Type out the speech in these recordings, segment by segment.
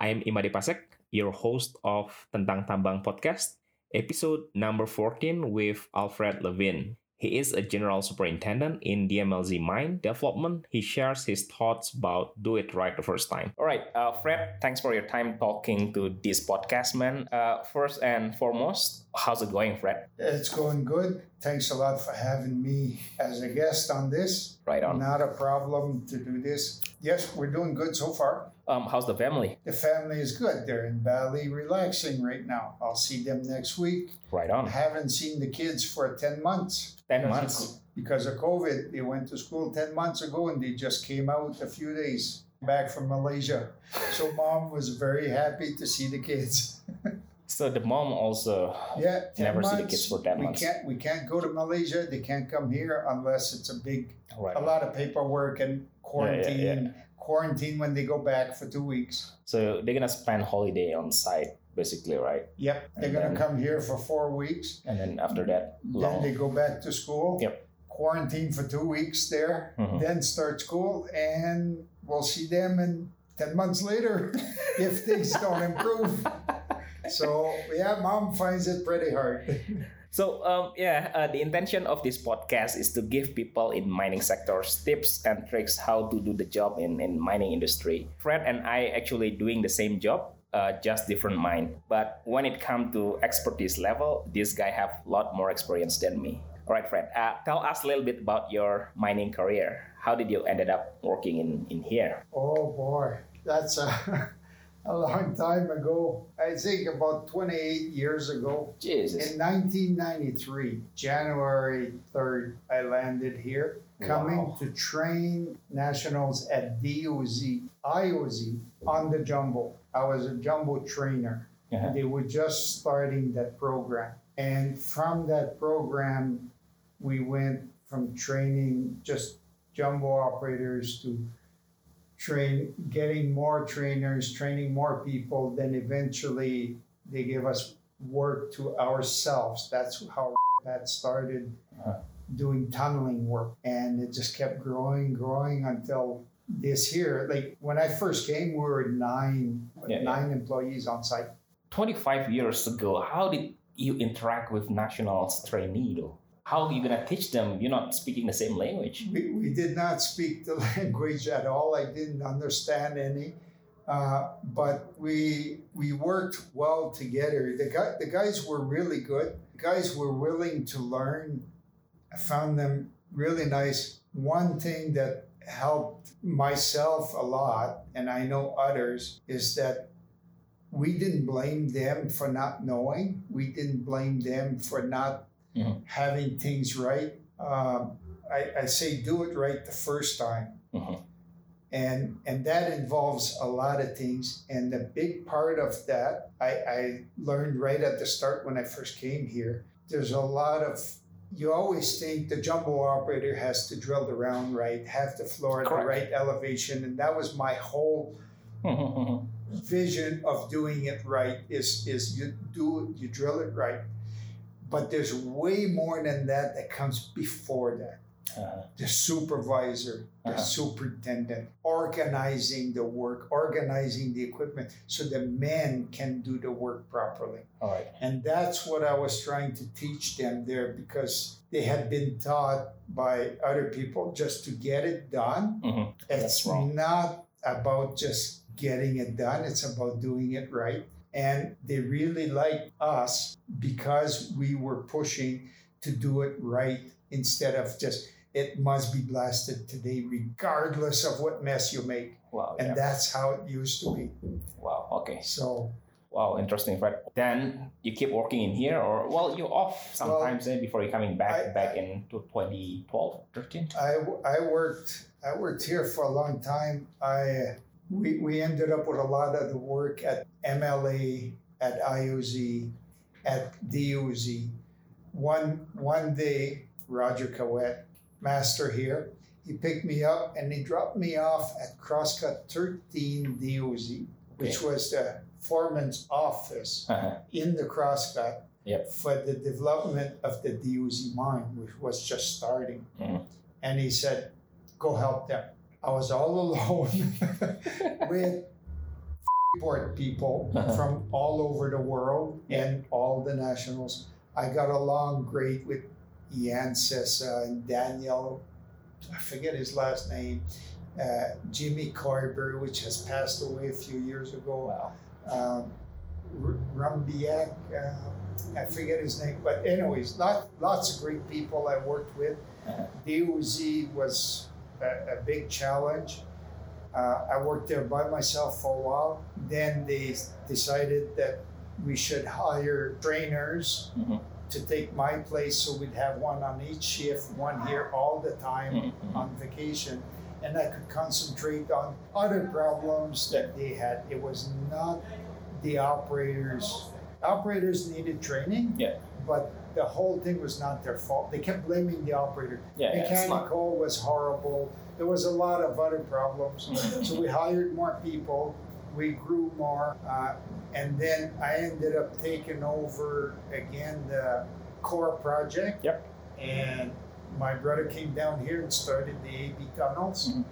I'm Imade Pasek, your host of Tentang Tambang podcast, episode number 14 with Alfred Levin. He is a general superintendent in DMLZ Mine Development. He shares his thoughts about do it right the first time. All right, uh, Fred, thanks for your time talking to this podcast, man. Uh, first and foremost, how's it going, Fred? It's going good. Thanks a lot for having me as a guest on this. Right on. Not a problem to do this. Yes, we're doing good so far. Um, how's the family? The family is good. They're in Bali relaxing right now. I'll see them next week. Right I on. haven't seen the kids for 10 months. 10 Because months. of- Because of COVID. They went to school 10 months ago and they just came out a few days back from Malaysia. So mom was very happy to see the kids. So the mom also. Yeah, 10 Never see the kids for 10 we months. Can't, we can't go to Malaysia. They can't come here unless it's a big Right. a lot of paperwork and quarantine yeah. quarantine when they go back for two weeks So they're gonna spend holiday on site, basically, right? yep they're And going to then- come here for four weeks And then after that, then they go back to school Yep. quarantine for two weeks there Mhm. then start school and we'll see them in 10 months later if things don't improve so yeah mom finds it pretty hard So um, yeah, uh, the intention of this podcast is to give people in mining sectors tips and tricks how to do the job in in mining industry. Fred and I actually doing the same job, uh, just different mine. But when it come to expertise level, this guy have a lot more experience than me. All right, Fred, uh, tell us a little bit about your mining career. How did you ended up working in in here? oh boy that's a, a long time ago i think about 28 years ago Jesus. In 1993, January 3rd, I landed here, coming Wow. to train nationals at DOZ, IOZ on the jumbo. I was a jumbo trainer. Uh-huh. They were just starting that program. And from that program, we went from training just jumbo operators to train getting more trainers training more people then eventually they gave us work to ourselves that's how that started Uh-huh. doing tunneling work and it just kept growing growing until this year like when i first came we were nine Yeah, yeah. nine employees on site 25 years ago, how did you interact with nationals trainee though? How are you gonna teach them? You're not speaking the same language. We, we did not speak the language at all. I didn't understand any, uh, but we we worked well together. The guy, the guys were really good. The guys were willing to learn. I found them really nice. One thing that helped myself a lot, and I know others, is that we didn't blame them for not knowing. We didn't blame them for not Mhm. having things right. Um, I, I say do it right the first time. Mhm. And and that involves a lot of things. And the big part of that I, I learned right at the start when I first came here. There's a lot of you always think the jumbo operator has to drill the round right, have the floor at the right elevation. And that was my whole vision of doing it right is is you do you drill it right but there's way more than that that comes before that Uh, the supervisor the Uh-huh. superintendent organizing the work organizing the equipment so the men can do the work properly all right. and that's what i was trying to teach them there because they had been taught by other people just to get it done Mhm. That's it's not about just getting it done, it's about doing it right. And they really liked us because we were pushing to do it right instead of just, it must be blasted today, regardless of what mess you make. Wow. And Yeah. that's how it used to be. Wow. Okay. So, Wow. Interesting, Fred. Then you keep working in here, or well, you're off sometimes eh, before you're coming back I- back in 2012, 13. I, I worked I worked here for a long time. I we, we ended up with a lot of the work at MLA, at IOZ, at DOZ. One one day, Roger Cowett, master here, he picked me up and he dropped me off at Crosscut 13 DOZ, which was the foreman's office Uh-huh. in the Crosscut Yep. for the development of the DOZ mine, which was just starting. Mhm. And he said, Go help them. I was all alone with import people Uh-huh. from all over the world and all the nationals. I got along great with Ian Sessa and Daniel, I forget his last name, uh, Jimmy Carver, which has passed away a few years ago. Wow. Um, R- Rumbiak, uh, I forget his name, but anyways, lot, lots of great people I worked with. Uh-huh. DOZ was a, a big challenge. Uh, I worked there by myself for a while. Then they decided that we should hire trainers Mhm. to take my place so we'd have one on each shift, one here all the time Mhm. on vacation. And I could concentrate on other problems that they had. It was not the operators. Operators needed training, Yeah. but the whole thing was not their fault. They kept blaming the operator. Yeah, yeah. Mechanical was horrible. There was a lot of other problems. So we hired more people. We grew more. Uh, and then I ended up taking over again the core project. Yep. And my brother came down here and started the AB tunnels. Mhm.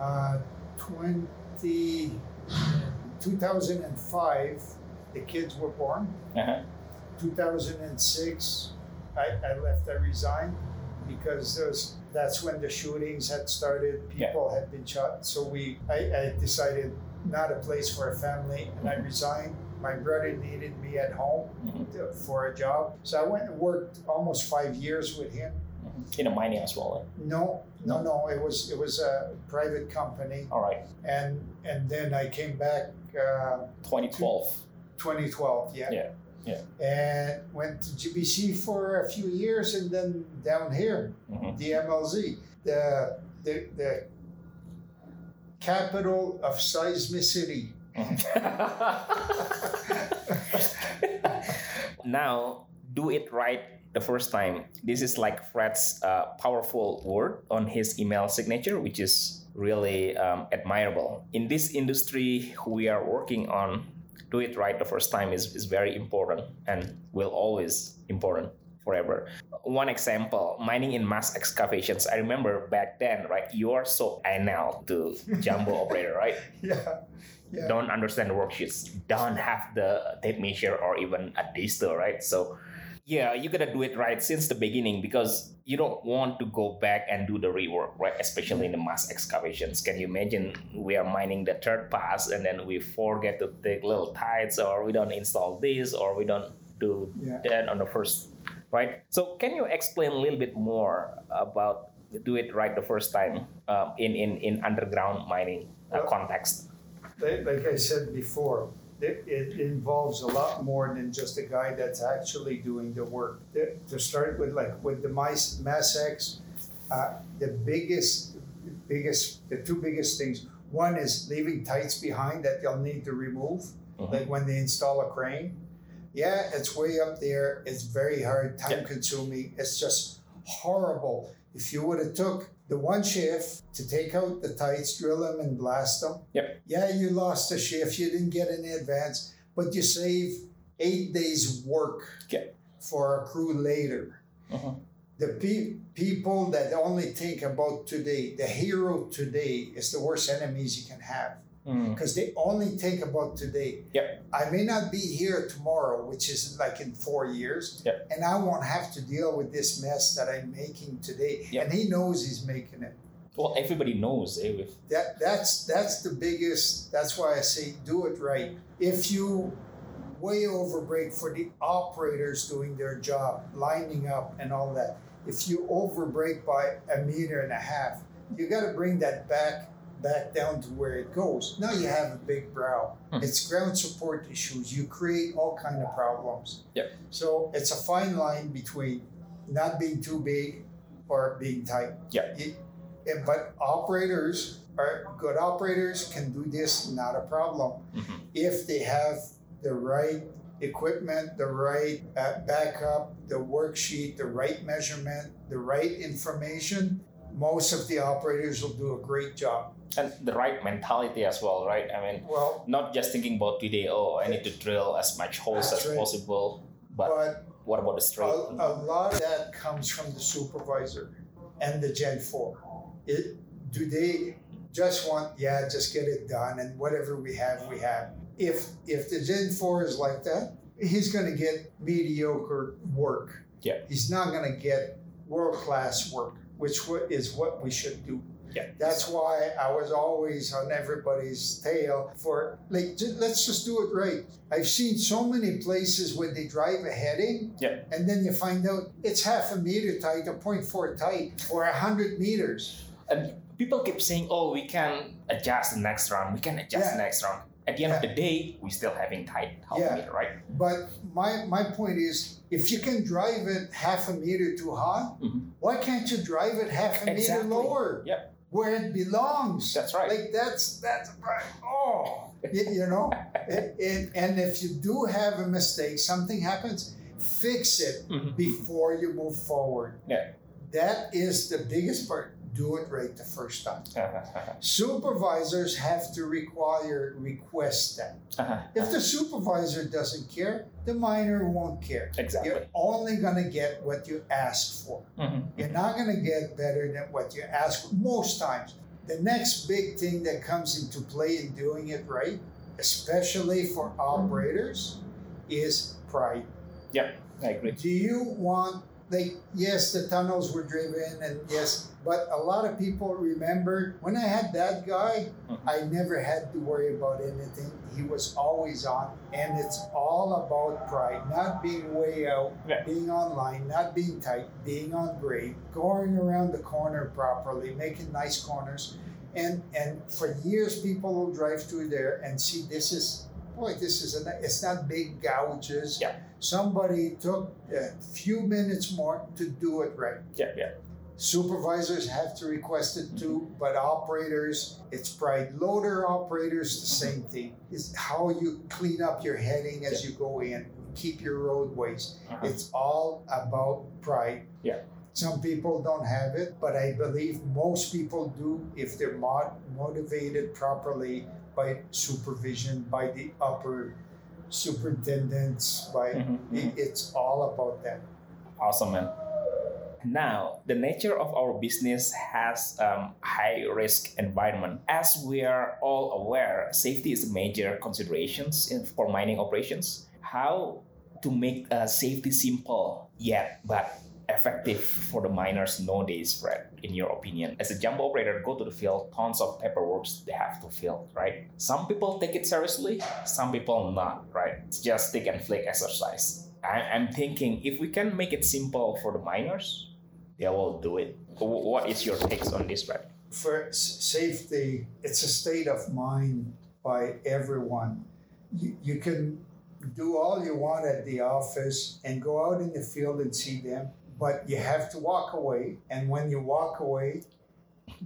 Uh, 20, 2005, the kids were born. Uh-huh. 2006, I, I left, I resigned because those, that's when the shootings had started. Yeah. People had been shot. So we, I, I decided not a place for a family and I resigned. My brother needed me at home Mhm. to- for a job. So I went and worked almost five years with him. Mhm. In a mining as well. eh? No, no, no. It was it was a private company, All right. and and then I came back uh, 2012. 2012. Yeah. Yeah, yeah. And went to GBC for a few years, and then down here, Mhm. MLZ, the the the capital of seismicity. now, do it right the first time. This is like Fred's uh, powerful word on his email signature, which is really um, admirable. In this industry we are working on, do it right the first time is, is very important and will always important forever. One example, mining in mass excavations. I remember back then, right? You are so anal to jumbo operator, right? Yeah. Yeah. don't understand the worksheets, don't have the tape measure or even a disto, right? So yeah, you gotta do it right since the beginning because you don't want to go back and do the rework, right? Especially in the mass excavations. Can you imagine we are mining the third pass and then we forget to take little tights or we don't install this or we don't do Yeah. that on the first right? So can you explain a little bit more about do it right the first time um, in, in, in underground mining uh, Well- context? Like, like I said before, it, it involves a lot more than just a guy that's actually doing the work. The- to start with, like with the mice, Mass X, uh, the biggest, biggest, the two biggest things. One is leaving tights behind that you'll need to remove, Mhm. like when they install a crane. Yeah, it's way up there. It's very hard, time Yeah. consuming. It's just horrible. If you would have took the one shift to take out the tights, drill them, and blast them. Yep. Yeah, you lost a shift. You didn't get any advance, but you save eight days' work Yeah. for a crew later. Mhm. The pe- people that only think about today, the hero today, is the worst enemies you can have Mm. because they only think about today. Yep. I may not be here tomorrow, which is like in four years, Yep. and I won't have to deal with this mess that I'm making today. Yep. And he knows he's making it. Well, everybody knows eh, with That that's that's the biggest. That's why I say do it right. If you way overbreak for the operators doing their job, lining up and all that. If you overbreak by a meter and a half, you got to bring that back back down to where it goes. Now you have a big brow. Hmm. It's ground support issues. You create all kind of problems. Yeah. So it's a fine line between not being too big or being tight. Yeah. It- and- but operators are good operators can do this, not a problem. Mhm. If they have the right equipment, the right uh, backup, the worksheet, the right measurement, the right information, most of the operators will do a great job. And the right mentality as well, right? I mean, Well, not just thinking about today. Oh, I need to drill as much holes as right. possible, but but what about the a, a lot of that comes from the supervisor and the Gen 4. It, do they just want yeah, just get it done, and whatever we have, we have. If if the Gen Four is like that, he's going to get mediocre work. Yeah. He's not going to get world class work, which is what we should do. Yeah. That's why I was always on everybody's tail for like ju- let's just do it right. I've seen so many places where they drive a heading, Yeah. and then you find out it's half a meter tight or 0.4 tight for hundred meters. And people keep saying, "Oh, we can adjust the next round. We can adjust the next round." At the end of the day, we're still having tight half Yeah. meter, right? But my my point is, if you can drive it half a meter too high, Mhm. why can't you drive it half a Exactly. meter lower? Yep. Where it belongs. That's right. Like that's that's right. Oh, you, you know, and, and- and if you do have a mistake, something happens, fix it Mhm. before you move forward. Yeah. That is the biggest part. Do it right the first time. Uh-huh. Supervisors have to require request that. Uh-huh. If the supervisor doesn't care, the miner won't care. Exactly. You're only gonna get what you ask for. Mhm. You're not gonna get better than what you ask for most times. The next big thing that comes into play in doing it right, especially for operators, is pride. Yeah, I agree. Do you want like yes, the tunnels were driven and yes, but a lot of people remember when I had that guy, Mhm. I never had to worry about anything. He was always on, and it's all about pride, not being way out, Yeah. being online, not being tight, being on grade, going around the corner properly, making nice corners. And and for years people will drive through there and see this is boy, this is a it's not big gouges. Yeah. Somebody took a few minutes more to do it right. Yeah, yeah. Supervisors have to request it too, but operators, it's pride. Loader operators, the same thing. It's how you clean up your heading as you go in, keep your roadways. Uh-huh. It's all about pride. Yeah. Some people don't have it, but I believe most people do if they're mod- motivated properly by supervision, by the upper superintendents, by Mhm. it- it's all about that. Awesome, man. Now, the nature of our business has um, high risk environment. As we are all aware, safety is a major considerations in, for mining operations. How to make uh, safety simple yet but effective for the miners nowadays, Fred? In your opinion, as a jumbo operator, go to the field, tons of paperwork they have to fill, right? Some people take it seriously, some people not, right? It's just stick and flick exercise. I, I'm thinking if we can make it simple for the miners, they will do it. Wh- What is your takes on this, Brad? For safety, it's a state of mind by everyone. You can do all you want at the office and go out in the field and see them, but you have to walk away. And when you walk away,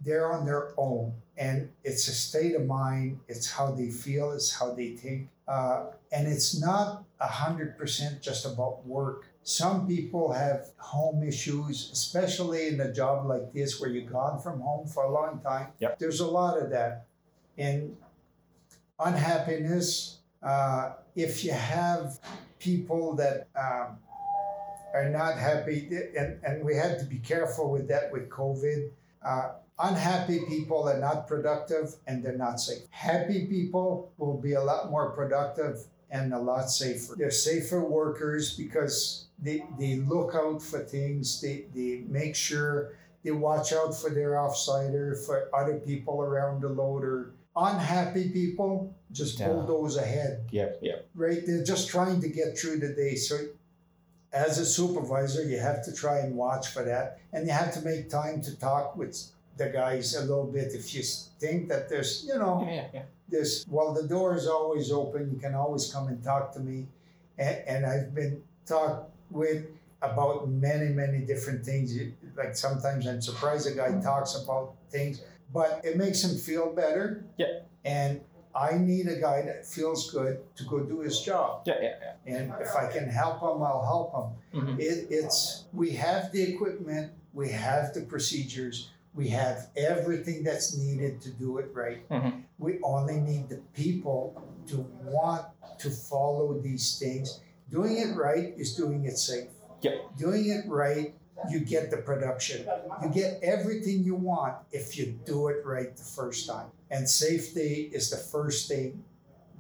they're on their own. And it's a state of mind, it's how they feel, it's how they think. Uh, and it's not 100% just about work. Some people have home issues, especially in a job like this where you're gone from home for a long time. Yep. There's a lot of that. And unhappiness, uh, if you have people that um, are not happy, and, and we had to be careful with that with COVID. Uh, unhappy people are not productive and they're not safe. Happy people will be a lot more productive and a lot safer. They're safer workers because they, they look out for things, they, they make sure they watch out for their offsider, for other people around the loader. Unhappy people just Yeah. bulldoze ahead Yep, yep. right? They're just trying to get through the day. So, as a supervisor, you have to try and watch for that, and you have to make time to talk with the guys a little bit. If you think that there's, you know, Yeah, yeah. there's well, the door is always open. You can always come and talk to me, and, and I've been talked with about many, many different things. Like sometimes I'm surprised a guy talks about things, but it makes him feel better. Yeah. And I need a guy that feels good to go do his job. Yeah, yeah, yeah. And if I can help him, I'll help him. Mhm. It, it's we have the equipment, we have the procedures, we have everything that's needed to do it right. Mhm. We only need the people to want to follow these things. Doing it right is doing it safe. Yep. Doing it right you get the production. You get everything you want if you do it right the first time. And safety is the first thing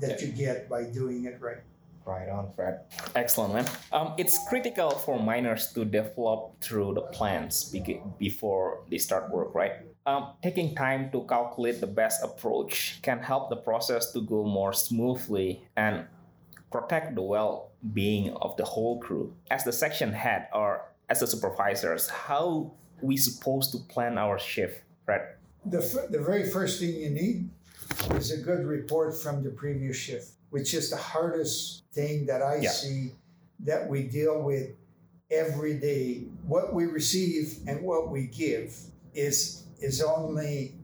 that you get by doing it right. Right on, Fred. Excellent, man. Um, it's critical for miners to develop through the plans be- before they start work, right? Um, taking time to calculate the best approach can help the process to go more smoothly and protect the well-being of the whole crew. As the section head or as the supervisors, how we supposed to plan our shift, right? The, f- the very first thing you need is a good report from the previous shift, which is the hardest thing that I Yeah. see that we deal with every day. What we receive and what we give is is only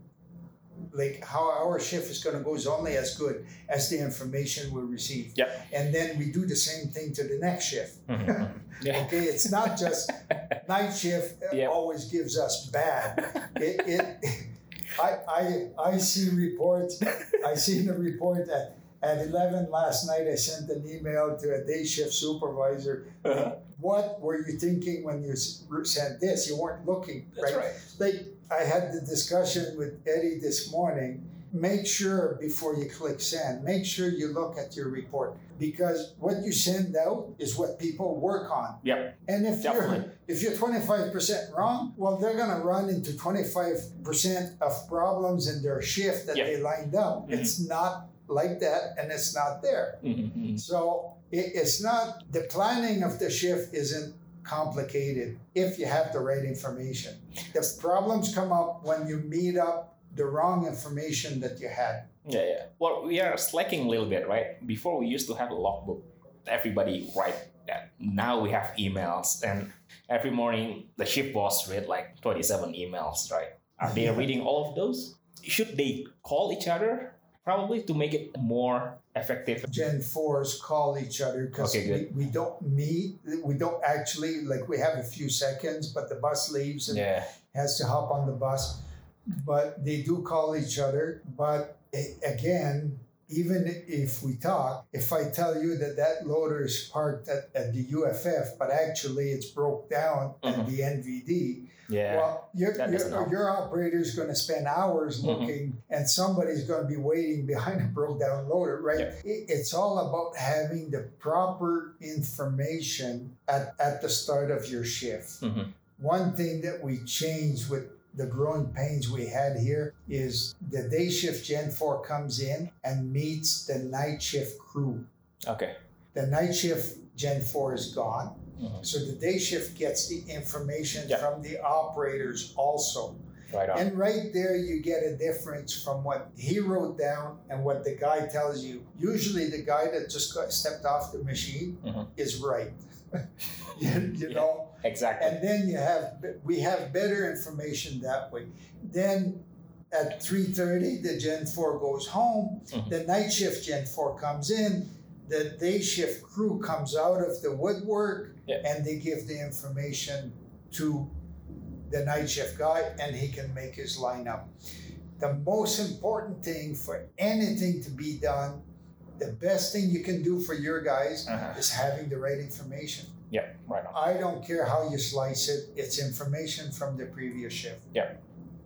like how our shift is going to go is only as good as the information we receive. Yep. And then we do the same thing to the next shift. yeah. Okay, it's not just night shift Yep. always gives us bad. It, it I, I I see reports. I seen a report that at eleven last night. I sent an email to a day shift supervisor. Uh-huh. What were you thinking when you sent this? You weren't looking, That's right? right. Like I had the discussion with Eddie this morning. Make sure before you click send, make sure you look at your report because what you send out is what people work on. Yep. And if Definitely. you're if you're 25% wrong, well they're gonna run into 25% of problems in their shift that Yep. they lined up. Mhm. It's not like that and it's not there. Mhm. So it, it's not the planning of the shift isn't complicated if you have the right information. The problems come up when you meet up the wrong information that you had. Yeah, yeah. Well, we are slacking a little bit, right? Before we used to have a logbook. Everybody write that. Now we have emails, and every morning the shift boss read like twenty-seven emails, right? Are they reading all of those? Should they call each other probably to make it more effective? Gen 4s call each other because Okay, we, we don't meet, we don't actually, like we have a few seconds, but the bus leaves and Yeah. has to hop on the bus. But they do call each other. But a- again, even if we talk, if I tell you that that loader is parked at, at the UFF, but actually it's broke down Mhm. at the NVD, Yeah. well, your, your, your operator is going to spend hours Mhm. looking, and somebody's going to be waiting behind a broke down loader, right? It, it's all about having the proper information at, at the start of your shift. Mhm. One thing that we changed with the growing pains we had here is the day shift Gen 4 comes in and meets the night shift crew. Okay. The night shift Gen 4 is gone. Mhm. So the day shift gets the information Yeah. from the operators also. Right on. And right there, you get a difference from what he wrote down and what the guy tells you. Usually, the guy that just got stepped off the machine Mhm. is right. you, you Yeah. know, exactly. and then you have we have better information that way. Then at three thirty, the Gen four goes home. Mhm. The night shift Gen four comes in. The day shift crew comes out of the woodwork, Yeah. and they give the information to the night shift guy, and he can make his lineup. The most important thing for anything to be done, the best thing you can do for your guys Uh-huh. is having the right information. Yeah. Right on. I don't care how you slice it, it's information from the previous shift. Yeah.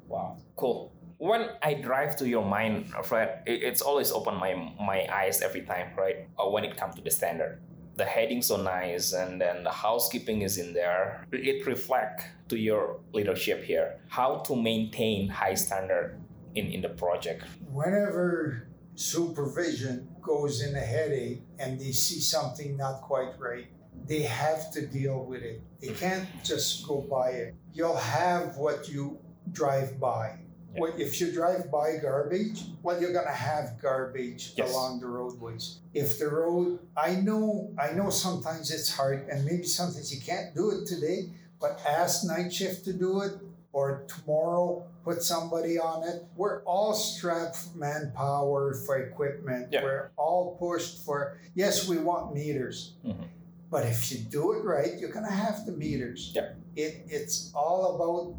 Wow, cool. When I drive to your mine, Fred, it's always open my my eyes every time, right? Uh, when it comes to the standard, the heading so nice, and then the housekeeping is in there. It reflect to your leadership here how to maintain high standard in in the project. Whenever supervision goes in a headache and they see something not quite right, they have to deal with it. They can't just go by it. You'll have what you drive by. Yeah. If you drive by garbage? Well, you're gonna have garbage Yes. along the roadways. If the road, I know, I know sometimes it's hard, and maybe sometimes you can't do it today. But ask night shift to do it, or tomorrow put somebody on it. We're all strapped for manpower for equipment. Yeah. We're all pushed for. Yes, we want meters. Mhm. But if you do it right, you're gonna have the meters. Yeah. It it's all about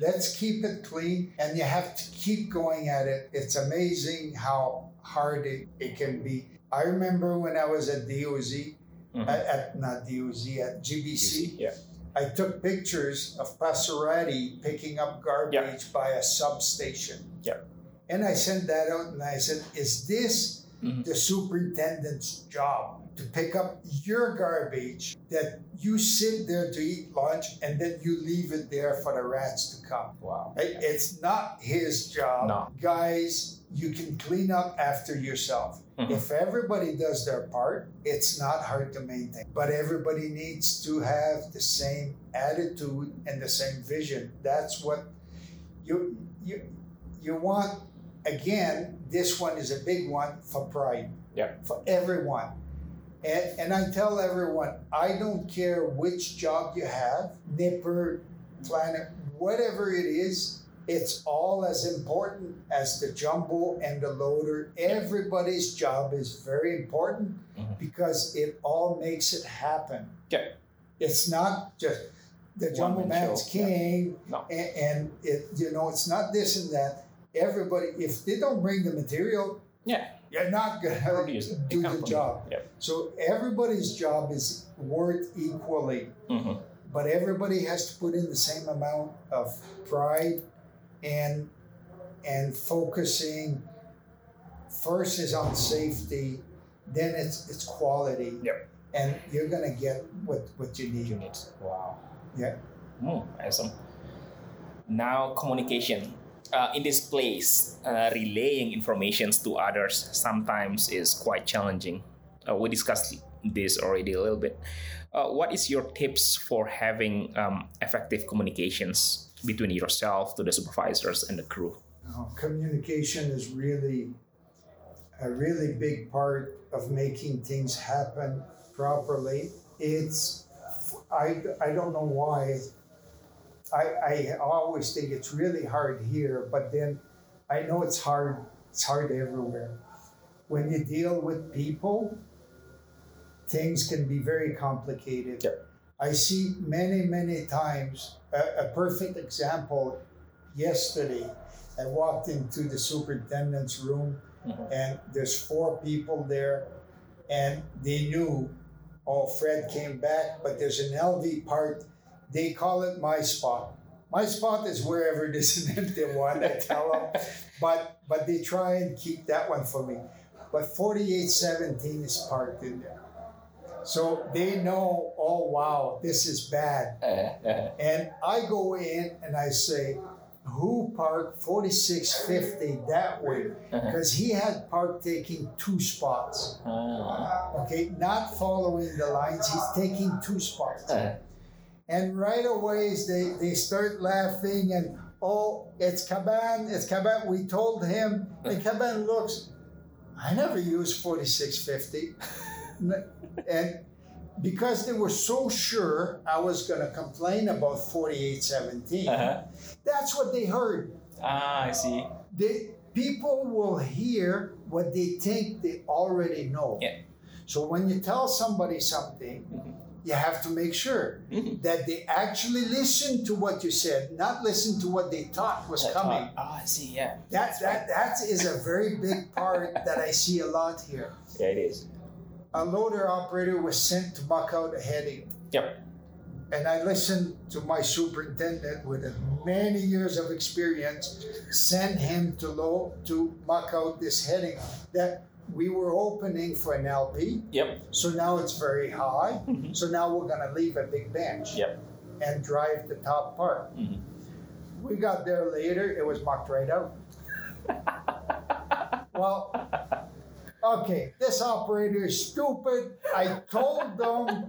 let's keep it clean and you have to keep going at it. It's amazing how hard it, it can be. I remember when I was at DOZ, Mhm. at, at not DOZ, at GBC, Yeah. I took pictures of Passerati picking up garbage by a substation. Yeah. And I sent that out and I said, Is this Mhm. the superintendent's job? To pick up your garbage that you sit there to eat lunch and then you leave it there for the rats to come. Wow. It's not his job. No. Guys, you can clean up after yourself. Mhm. If everybody does their part, it's not hard to maintain. But everybody needs to have the same attitude and the same vision. That's what you you you want again, this one is a big one for pride. Yeah. For everyone. And, and I tell everyone, I don't care which job you have, nipper, planner, whatever it is, it's all as important as the jumbo and the loader. Everybody's job is very important Mhm. because it all makes it happen. Yeah. It's not just the jumbo man's show. Yeah. king No. and, and it you know it's not this and that. Everybody if they don't bring the material, Yeah. You're not gonna Produce do the job. Yep. So everybody's job is worth equally, Mhm. but everybody has to put in the same amount of pride and and focusing. First is on safety, then it's it's quality. Yep. And you're gonna get what what you need. Units. Wow. Yeah. Hmm, awesome. Now, communication. Uh, in this place, uh, relaying informations to others sometimes is quite challenging. Uh, we discussed this already a little bit. Uh, what is your tips for having um, effective communications between yourself to the supervisors and the crew? Communication is really a really big part of making things happen properly. It's I, I don't know why. I, I always think it's really hard here, but then I know it's hard. It's hard everywhere. When you deal with people, things can be very complicated. I see many, many times a, a perfect example yesterday. I walked into the superintendent's room Mhm. and there's four people there and they knew oh Fred came back but there's an LV part they call it my spot my spot is wherever there's an empty one I tell them but but they try and keep that one for me but 4817 is parked in there so they know oh wow this is bad and I go in and I say, who parked 4650 that way? Uh-huh. Because he had parked taking two spots. ah, Okay, not following the lines, he's taking two spots. And right away they, they start laughing and oh, it's Caban, it's Caban. We told him, and Caban looks, I never used 4650. and because they were so sure I was going to complain about 4817, uh-huh. that's what they heard. Ah, I see. They, people will hear what they think they already know. Yeah. So when you tell somebody something, Mhm. You have to make sure Mhm. that they actually listen to what you said, not listen to what they thought was That coming. part. Ah, I see. Yeah. That, that, that is a very big part that I see a lot here. Yeah, it is. A loader operator was sent to muck out a heading. Yep. And I listened to my superintendent with many years of experience send him to low to muck out this heading that we were opening for an LP. Yep. So now it's very high. Mhm. So now we're gonna leave a big bench Yep. and drive the top part. Mhm. We got there later, it was mucked right out. well, okay, this operator is stupid. I told them.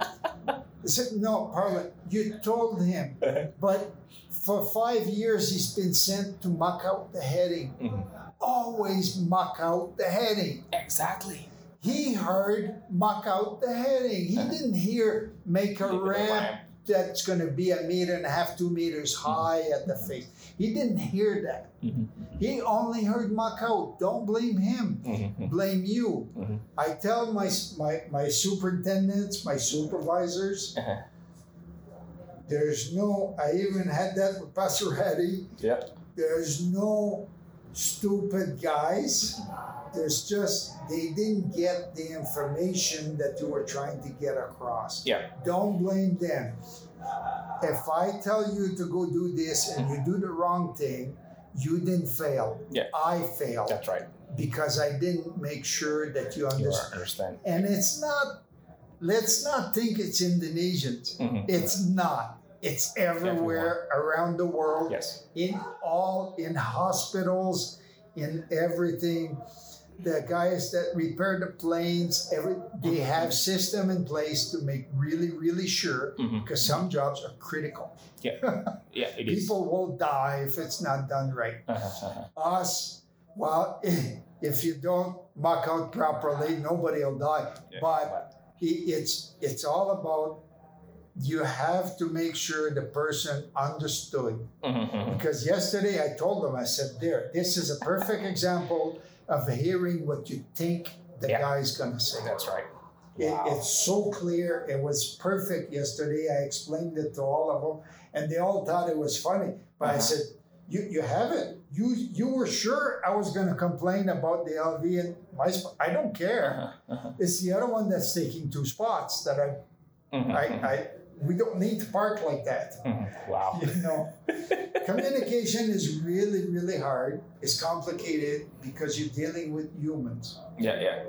They said, no, Parliament, you told him. But for five years, he's been sent to muck out the heading. Mhm. Always muck out the heading. Exactly. He heard muck out the heading. He didn't hear make a Make it a ramp ramp. That's going to be a meter and a half, two meters high at the face. He didn't hear that. Mhm. He only heard out. Don't blame him. Mhm. Blame you. Mhm. I tell my my my superintendents, my supervisors. Uh-huh. There's no. I even had that with Pastor Hattie. Yep. There's no stupid guys. There's just they didn't get the information that you were trying to get across. Yeah. Don't blame them. If I tell you to go do this and you do the wrong thing, you didn't fail. Yeah. I failed That's right. because I didn't make sure that you understand. You understand. And it's not, let's not think it's Indonesians. Mhm. It's not. It's everywhere around the world, Yes. in all, in hospitals, in everything. The guys that repair the planes, every they have system in place to make really, really sure Mhm. because some jobs are critical. Yeah, it is. People will die if it's not done right. Uh-huh, uh-huh. Us, well, if you don't muck out properly, nobody will die. Yeah, But it's it's all about you have to make sure the person understood. Mhm, mhm. Because yesterday I told them, I said, there, this is a perfect example of hearing what you think the Yeah. guy's gonna say. That's right. It, Wow. It's so clear. It was perfect yesterday. I explained it to all of them, and they all thought it was funny. But I Uh-huh. said, "You you have it. You you were sure I was going to complain about the LV and my spot. I don't care. Uh-huh. It's the other one that's taking two spots that I Mhm, I, I we don't need to park like that. Wow. You know, communication is really really hard. It's complicated because you're dealing with humans. Yeah, yeah.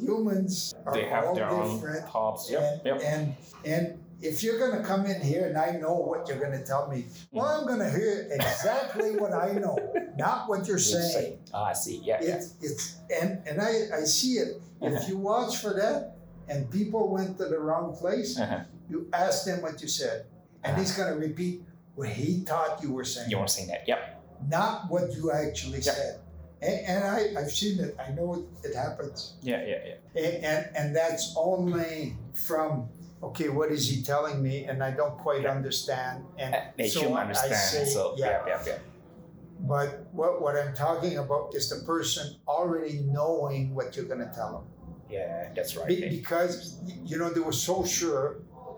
Humans are They have all their own different. thoughts. Yep, and, yep. and and if you're gonna come in here and I know what you're gonna tell me, well, I'm gonna hear exactly what I know, not what you're saying. Ah, I see. Yeah, yeah. It's it's and and I I see it. If you watch for that, and people went to the wrong place, Uh-huh. You ask them what you said, and he's gonna repeat what he thought you were saying, You want to say that? Yep. not what you actually Yeah. said. And, and I I've seen it. I know it, it happens. Yeah, yeah, yeah. And, and and that's only from okay what is he telling me and i don't quite Yeah. understand and They so should I understand. say, so yeah yeah, yeah, yeah. but what, what i'm talking about is the person already knowing what you're going to tell them Yeah, that's right. Be- because you know they were so sure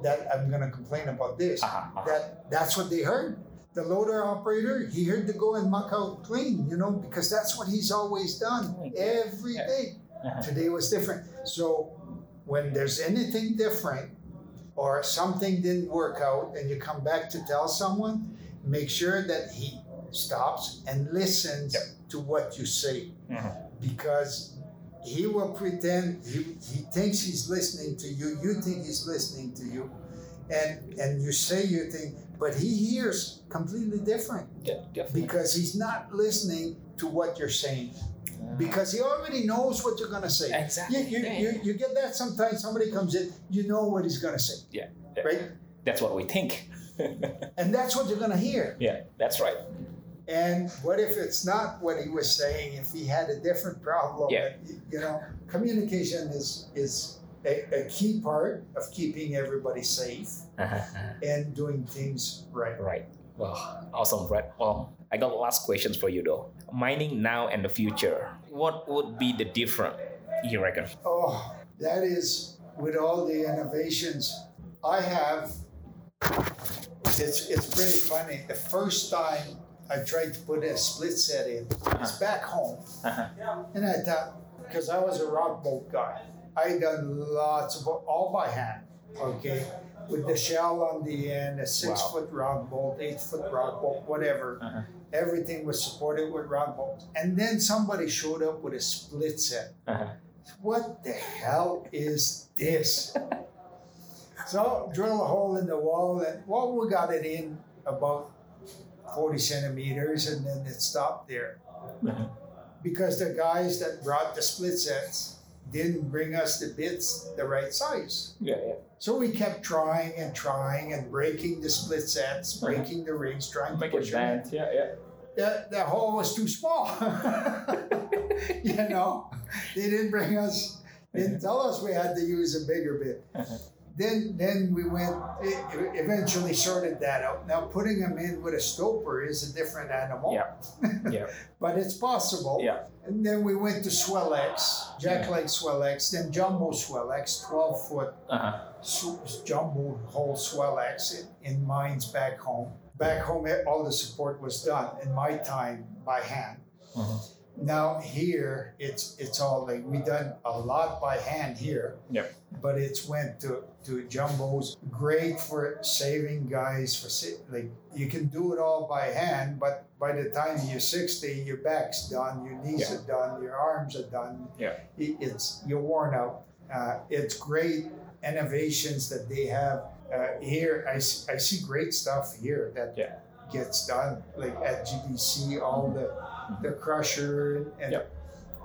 that i'm going to complain about this Uh-huh, uh-huh. that that's what they heard the loader operator he heard to go and muck out clean you know because that's what he's always done every day Uh-huh. today was different so when there's anything different or something didn't work out and you come back to tell someone make sure that he stops and listens Yep. to what you say Mhm. because he will pretend he, he thinks he's listening to you you think he's listening to you and and you say your thing but he hears completely different Yeah, definitely. because he's not listening to what you're saying ah. because he already knows what you're going to say exactly. you, you, Yeah, you, you get that sometimes somebody comes in you know what he's going to say Yeah, yeah. right That's what we think. and that's what you're going to hear yeah, that's right. And what if it's not what he was saying if he had a different problem Yeah. you know communication is is a, a key part of keeping everybody safe Uh-huh. and doing things right Right. Well, awesome, Brett. Well, I got last questions for you though. Mining now and the future. What would be the difference, you reckon? Oh, that is with all the innovations I have. It's it's pretty funny. The first time I tried to put a split set in, it's back home, Uh-huh. and I thought because I was a rock bolt guy, I done lots of all by hand. Okay, with the shell on the end, a six Wow. foot rock bolt, eight foot rock bolt, whatever. Uh-huh. Everything was supported with rock bolts, and then somebody showed up with a split set Uh-huh. what the hell is this? so drill a hole in the wall and well we got it in about 40 centimeters and then it stopped there. Mhm. Because the guys that brought the split sets didn't bring us the bits the right size. Yeah, yeah. So we kept trying and trying and breaking the split sets, Uh-huh. breaking the rings, trying Make to push in bend. Yeah, yeah. the, the hole was too small. you know, they didn't bring us, didn't tell us we had to use a bigger bit. Uh-huh. Then, then we went. Eventually sorted that out. Now, putting them in with a stoper is a different animal. Yeah. Yeah. but it's possible. Yeah. And then we went to Swellex, Jackleg Swellex, then Jumbo Swellex, 12 foot Uh-huh. s- jumbo hole Swellex in, in mines back home. Back home, all the support was done in my time by hand. Mhm. Now here, it's it's all like we done a lot by hand here. Yep. But it's went to to jumbos. Great for saving guys for like you can do it all by hand, but by the time you're sixty, your back's done, your knees Yeah. are done, your arms are done. Yeah. It, it's you're worn out. Uh, it's great innovations that they have uh, here. I see great stuff here that Yeah. gets done, like at gbc all the the crusher and Yep.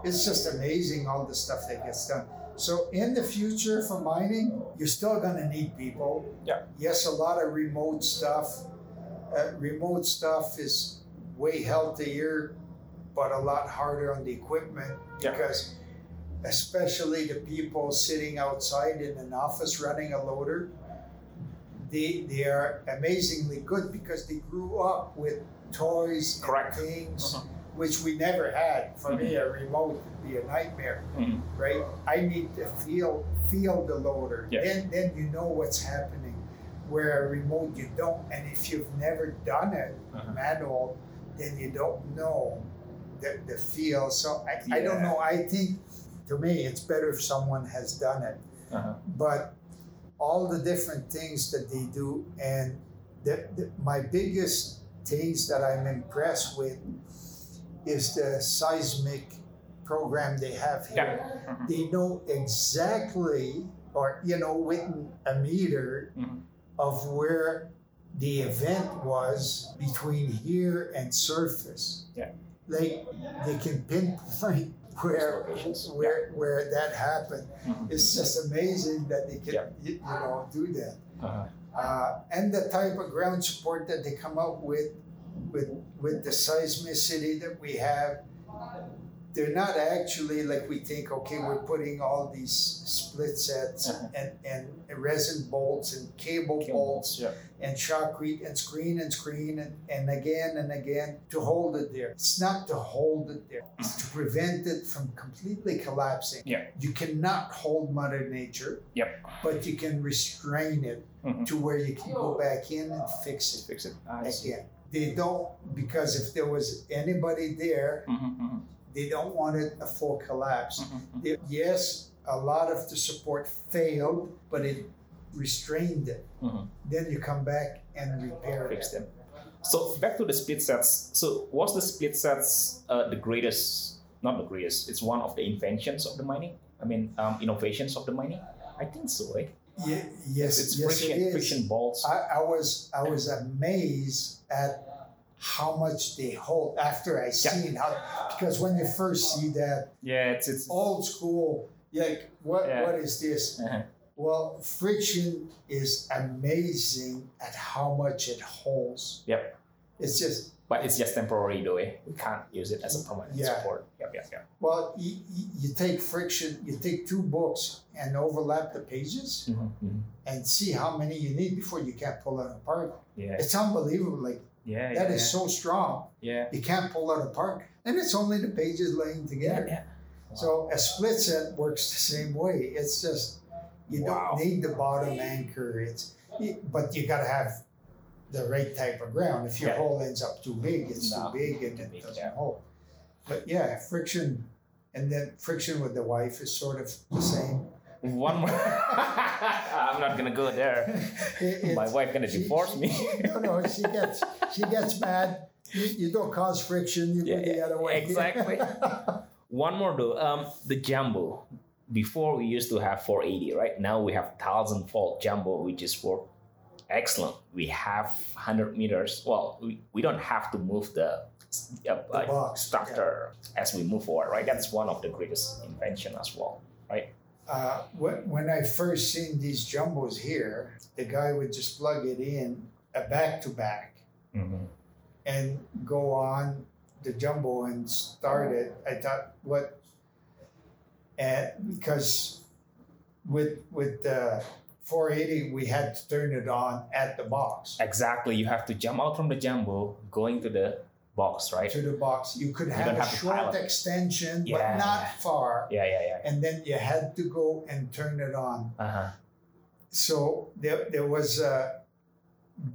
it's just amazing all the stuff that gets done. So in the future for mining, you're still gonna need people. Yeah. Yes, a lot of remote stuff. Uh, remote stuff is way healthier, but a lot harder on the equipment Yeah. because especially the people sitting outside in an office running a loader, they they are amazingly good because they grew up with toys and Correct. things Mhm. Which we never had. For me, a remote would be a nightmare, Mhm. right? I need to feel feel the loader. Yeah. Then then you know what's happening. Where a remote you don't, and if you've never done it Uh-huh. manual, then you don't know the, the feel. So I, I don't know. I think to me it's better if someone has done it. Uh-huh. But all the different things that they do, and the, the, my biggest things that I'm impressed with is the seismic program they have here. Yeah. Mhm. They know exactly, or you know, within a meter Mhm. of where the event was between here and surface. Yeah. Like they can pinpoint where Locations. where where that happened. Mhm. It's just amazing that they can Yeah. you, you know do that. Uh-huh. Uh, and the type of ground support that they come up with with with the seismicity that we have they're not actually like we think okay we're putting all these split sets Uh-huh. and, and resin bolts and cable, bolts Yeah. and shotcrete and screen and screen and, and again and again to hold it there it's not to hold it there it's to prevent it from completely collapsing Yeah. you cannot hold mother nature Yep. but you can restrain it Mhm. to where you can go back in and fix it Fix it. I see. They don't because if there was anybody there, Mhm, mhm, they don't want it a full collapse. mhm. They- yes, a lot of the support failed, but it restrained it. Mhm. Then you come back and repair it. Fix them. So back to the split sets. So was the split sets uh, the greatest? Not the greatest. It's one of the inventions of the mining. I mean, um, innovations of the mining. I think so, right? Ye- yes, it's yes, friction, it is. friction bolts. I, I was I was amazed at how much they hold after I seen how because when you first see that yeah, it's it's. old school, like what Yeah. what is this? Uh-huh. Well, friction is amazing at how much it holds. Yep. It's just But it's just temporary though. Eh? We can't use it as a permanent Yeah. support. Yep, yep, yep. well, you, you take friction, you take two books and overlap the pages Mhm, mhm. and see how many you need before you can't pull it apart. Yeah, It's unbelievable. Like yeah, that yeah, is so strong, yeah. you can't pull it apart, and it's only the pages laying Yeah, together. yeah. So a split set works the same way. It's just you Wow. don't need the bottom anchor. It's but you gotta have the right type of ground. If your Yeah. hole ends up too big, it's No, too big and it big, doesn't yeah. hold. But yeah, friction, and then friction with the wife is sort of the same. One more. I'm not gonna go there. It- My wife gonna she- divorce she- me. no, no, she gets she gets mad. You, you don't cause friction. You Yeah, go the other way. exactly. One more though. Um, the jumbo. Before we used to have 480, right? Now we have thousand volt jumbo, which is for excellent. We have 100 meters. Well, we, we don't have to move the, uh, uh, structure as we move forward, right? That's one of the greatest invention as well. Right? Uh, when, when I first seen these jumbos here, the guy would just plug it in a back to back Mm-hmm. and go on the jumbo and start it. I thought, what? And because with with the 480, we had to turn it on at the box Exactly. You have to jump out from the jumbo, going to the box, right? to the box. You could have don't a have short extension, Yeah. but not far. Yeah, yeah, yeah. And then you had to go and turn it on. Uh huh. so there, there was uh,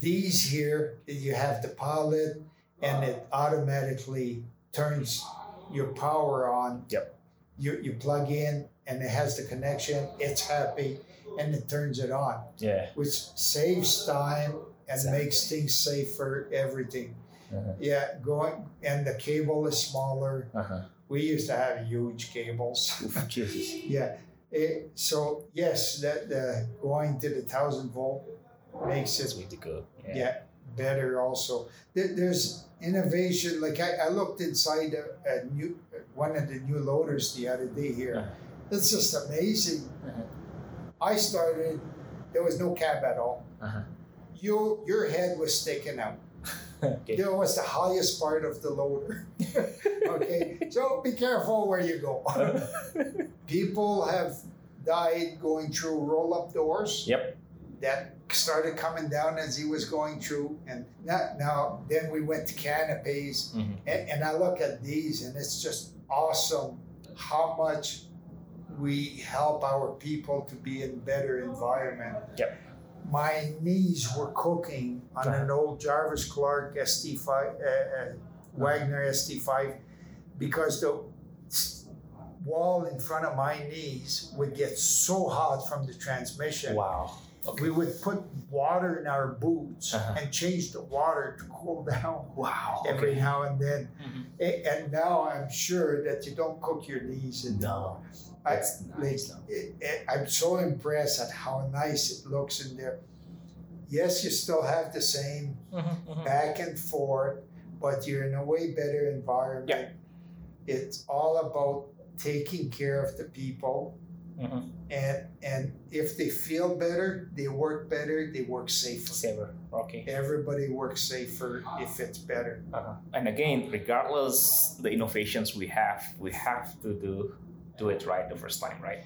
these here that you have the pilot and it automatically turns your power on. Yep. You you plug in and it has the connection. It's happy, and it turns it on, Yeah. which saves time and Exactly. makes things safer. Everything. Uh-huh. Yeah, going and the cable is smaller. Uh-huh. We used to have huge cables. Yeah. It, so yes, that the going to the thousand volt makes it go. yeah, better. Also, there, there's innovation. Like I, I looked inside a, a new one of the new loaders the other day here. Uh-huh. It's just amazing. Uh-huh. I started. There was no cab at all. Uh-huh. You your head was sticking out. okay. There was the highest part of the loader. okay, so be careful where you go. People have died going through roll up doors. Yep. That started coming down as he was going through. And now, now then we went to canopies. Mhm. And, and I look at these and it's just awesome how much we help our people to be in better environment. Yep. My knees were cooking on an old Jarvis Clark ST5, uh, uh, Wagner ST5 because the wall in front of my knees would get so hot from the transmission. Wow. We would put water in our boots Uh-huh. and change the water to cool down Wow. every now and then. Mhm. And now I'm sure that you don't cook your knees in No. I, like, nice. though. it, it, I'm so impressed at how nice it looks in there. Yes, you still have the same Mhm. back and forth, but you're in a way better environment. Yeah. It's all about taking care of the people, Mhm. and and if they feel better, they work better, they work safer. Saver. Okay. Everybody works safer if it's better. Uh-huh. And again, regardless the innovations we have, we have to do do it right the first time, right?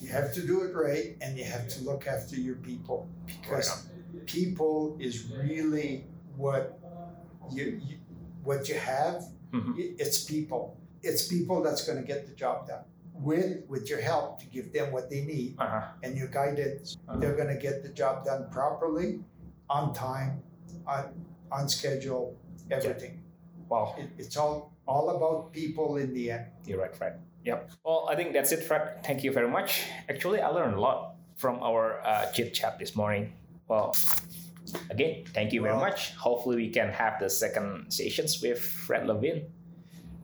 You have to do it right, and you have to look after your people because people is really what you, you what you have. Mhm. It's people. It's people that's going to get the job done with with your help to give them what they need Uh-huh. and your guidance. Uh-huh. They're going to get the job done properly, on time, on on schedule, everything. Wow. It, it's all all about people in the end. You're right, Fred. Yep. Well, I think that's it, Fred. Thank you very much. Actually, I learned a lot from our uh, chit chat this morning. Well, again, thank you very Well- much. Hopefully, we can have the second sessions with Fred Levine.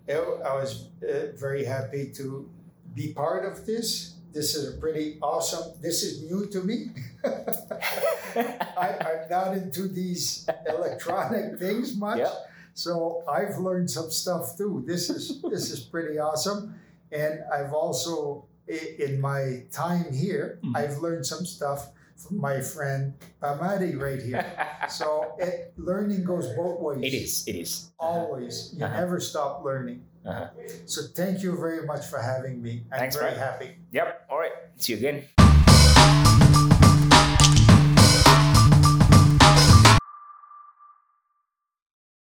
I- was uh, very happy to be part of this. This is a pretty awesome. This is new to me. I, I'm not into these electronic things much, Yep. so I've learned some stuff too. This is this is pretty awesome, and I've also in my time here, Mhm. I've learned some stuff from my friend Pamadi right here. So it, learning goes both ways. it is. It is. Always. You Uh-huh. never stop learning. Uh-huh. So thank you very much for having me. I'm Thanks, very happy. Yep. All right. See you again.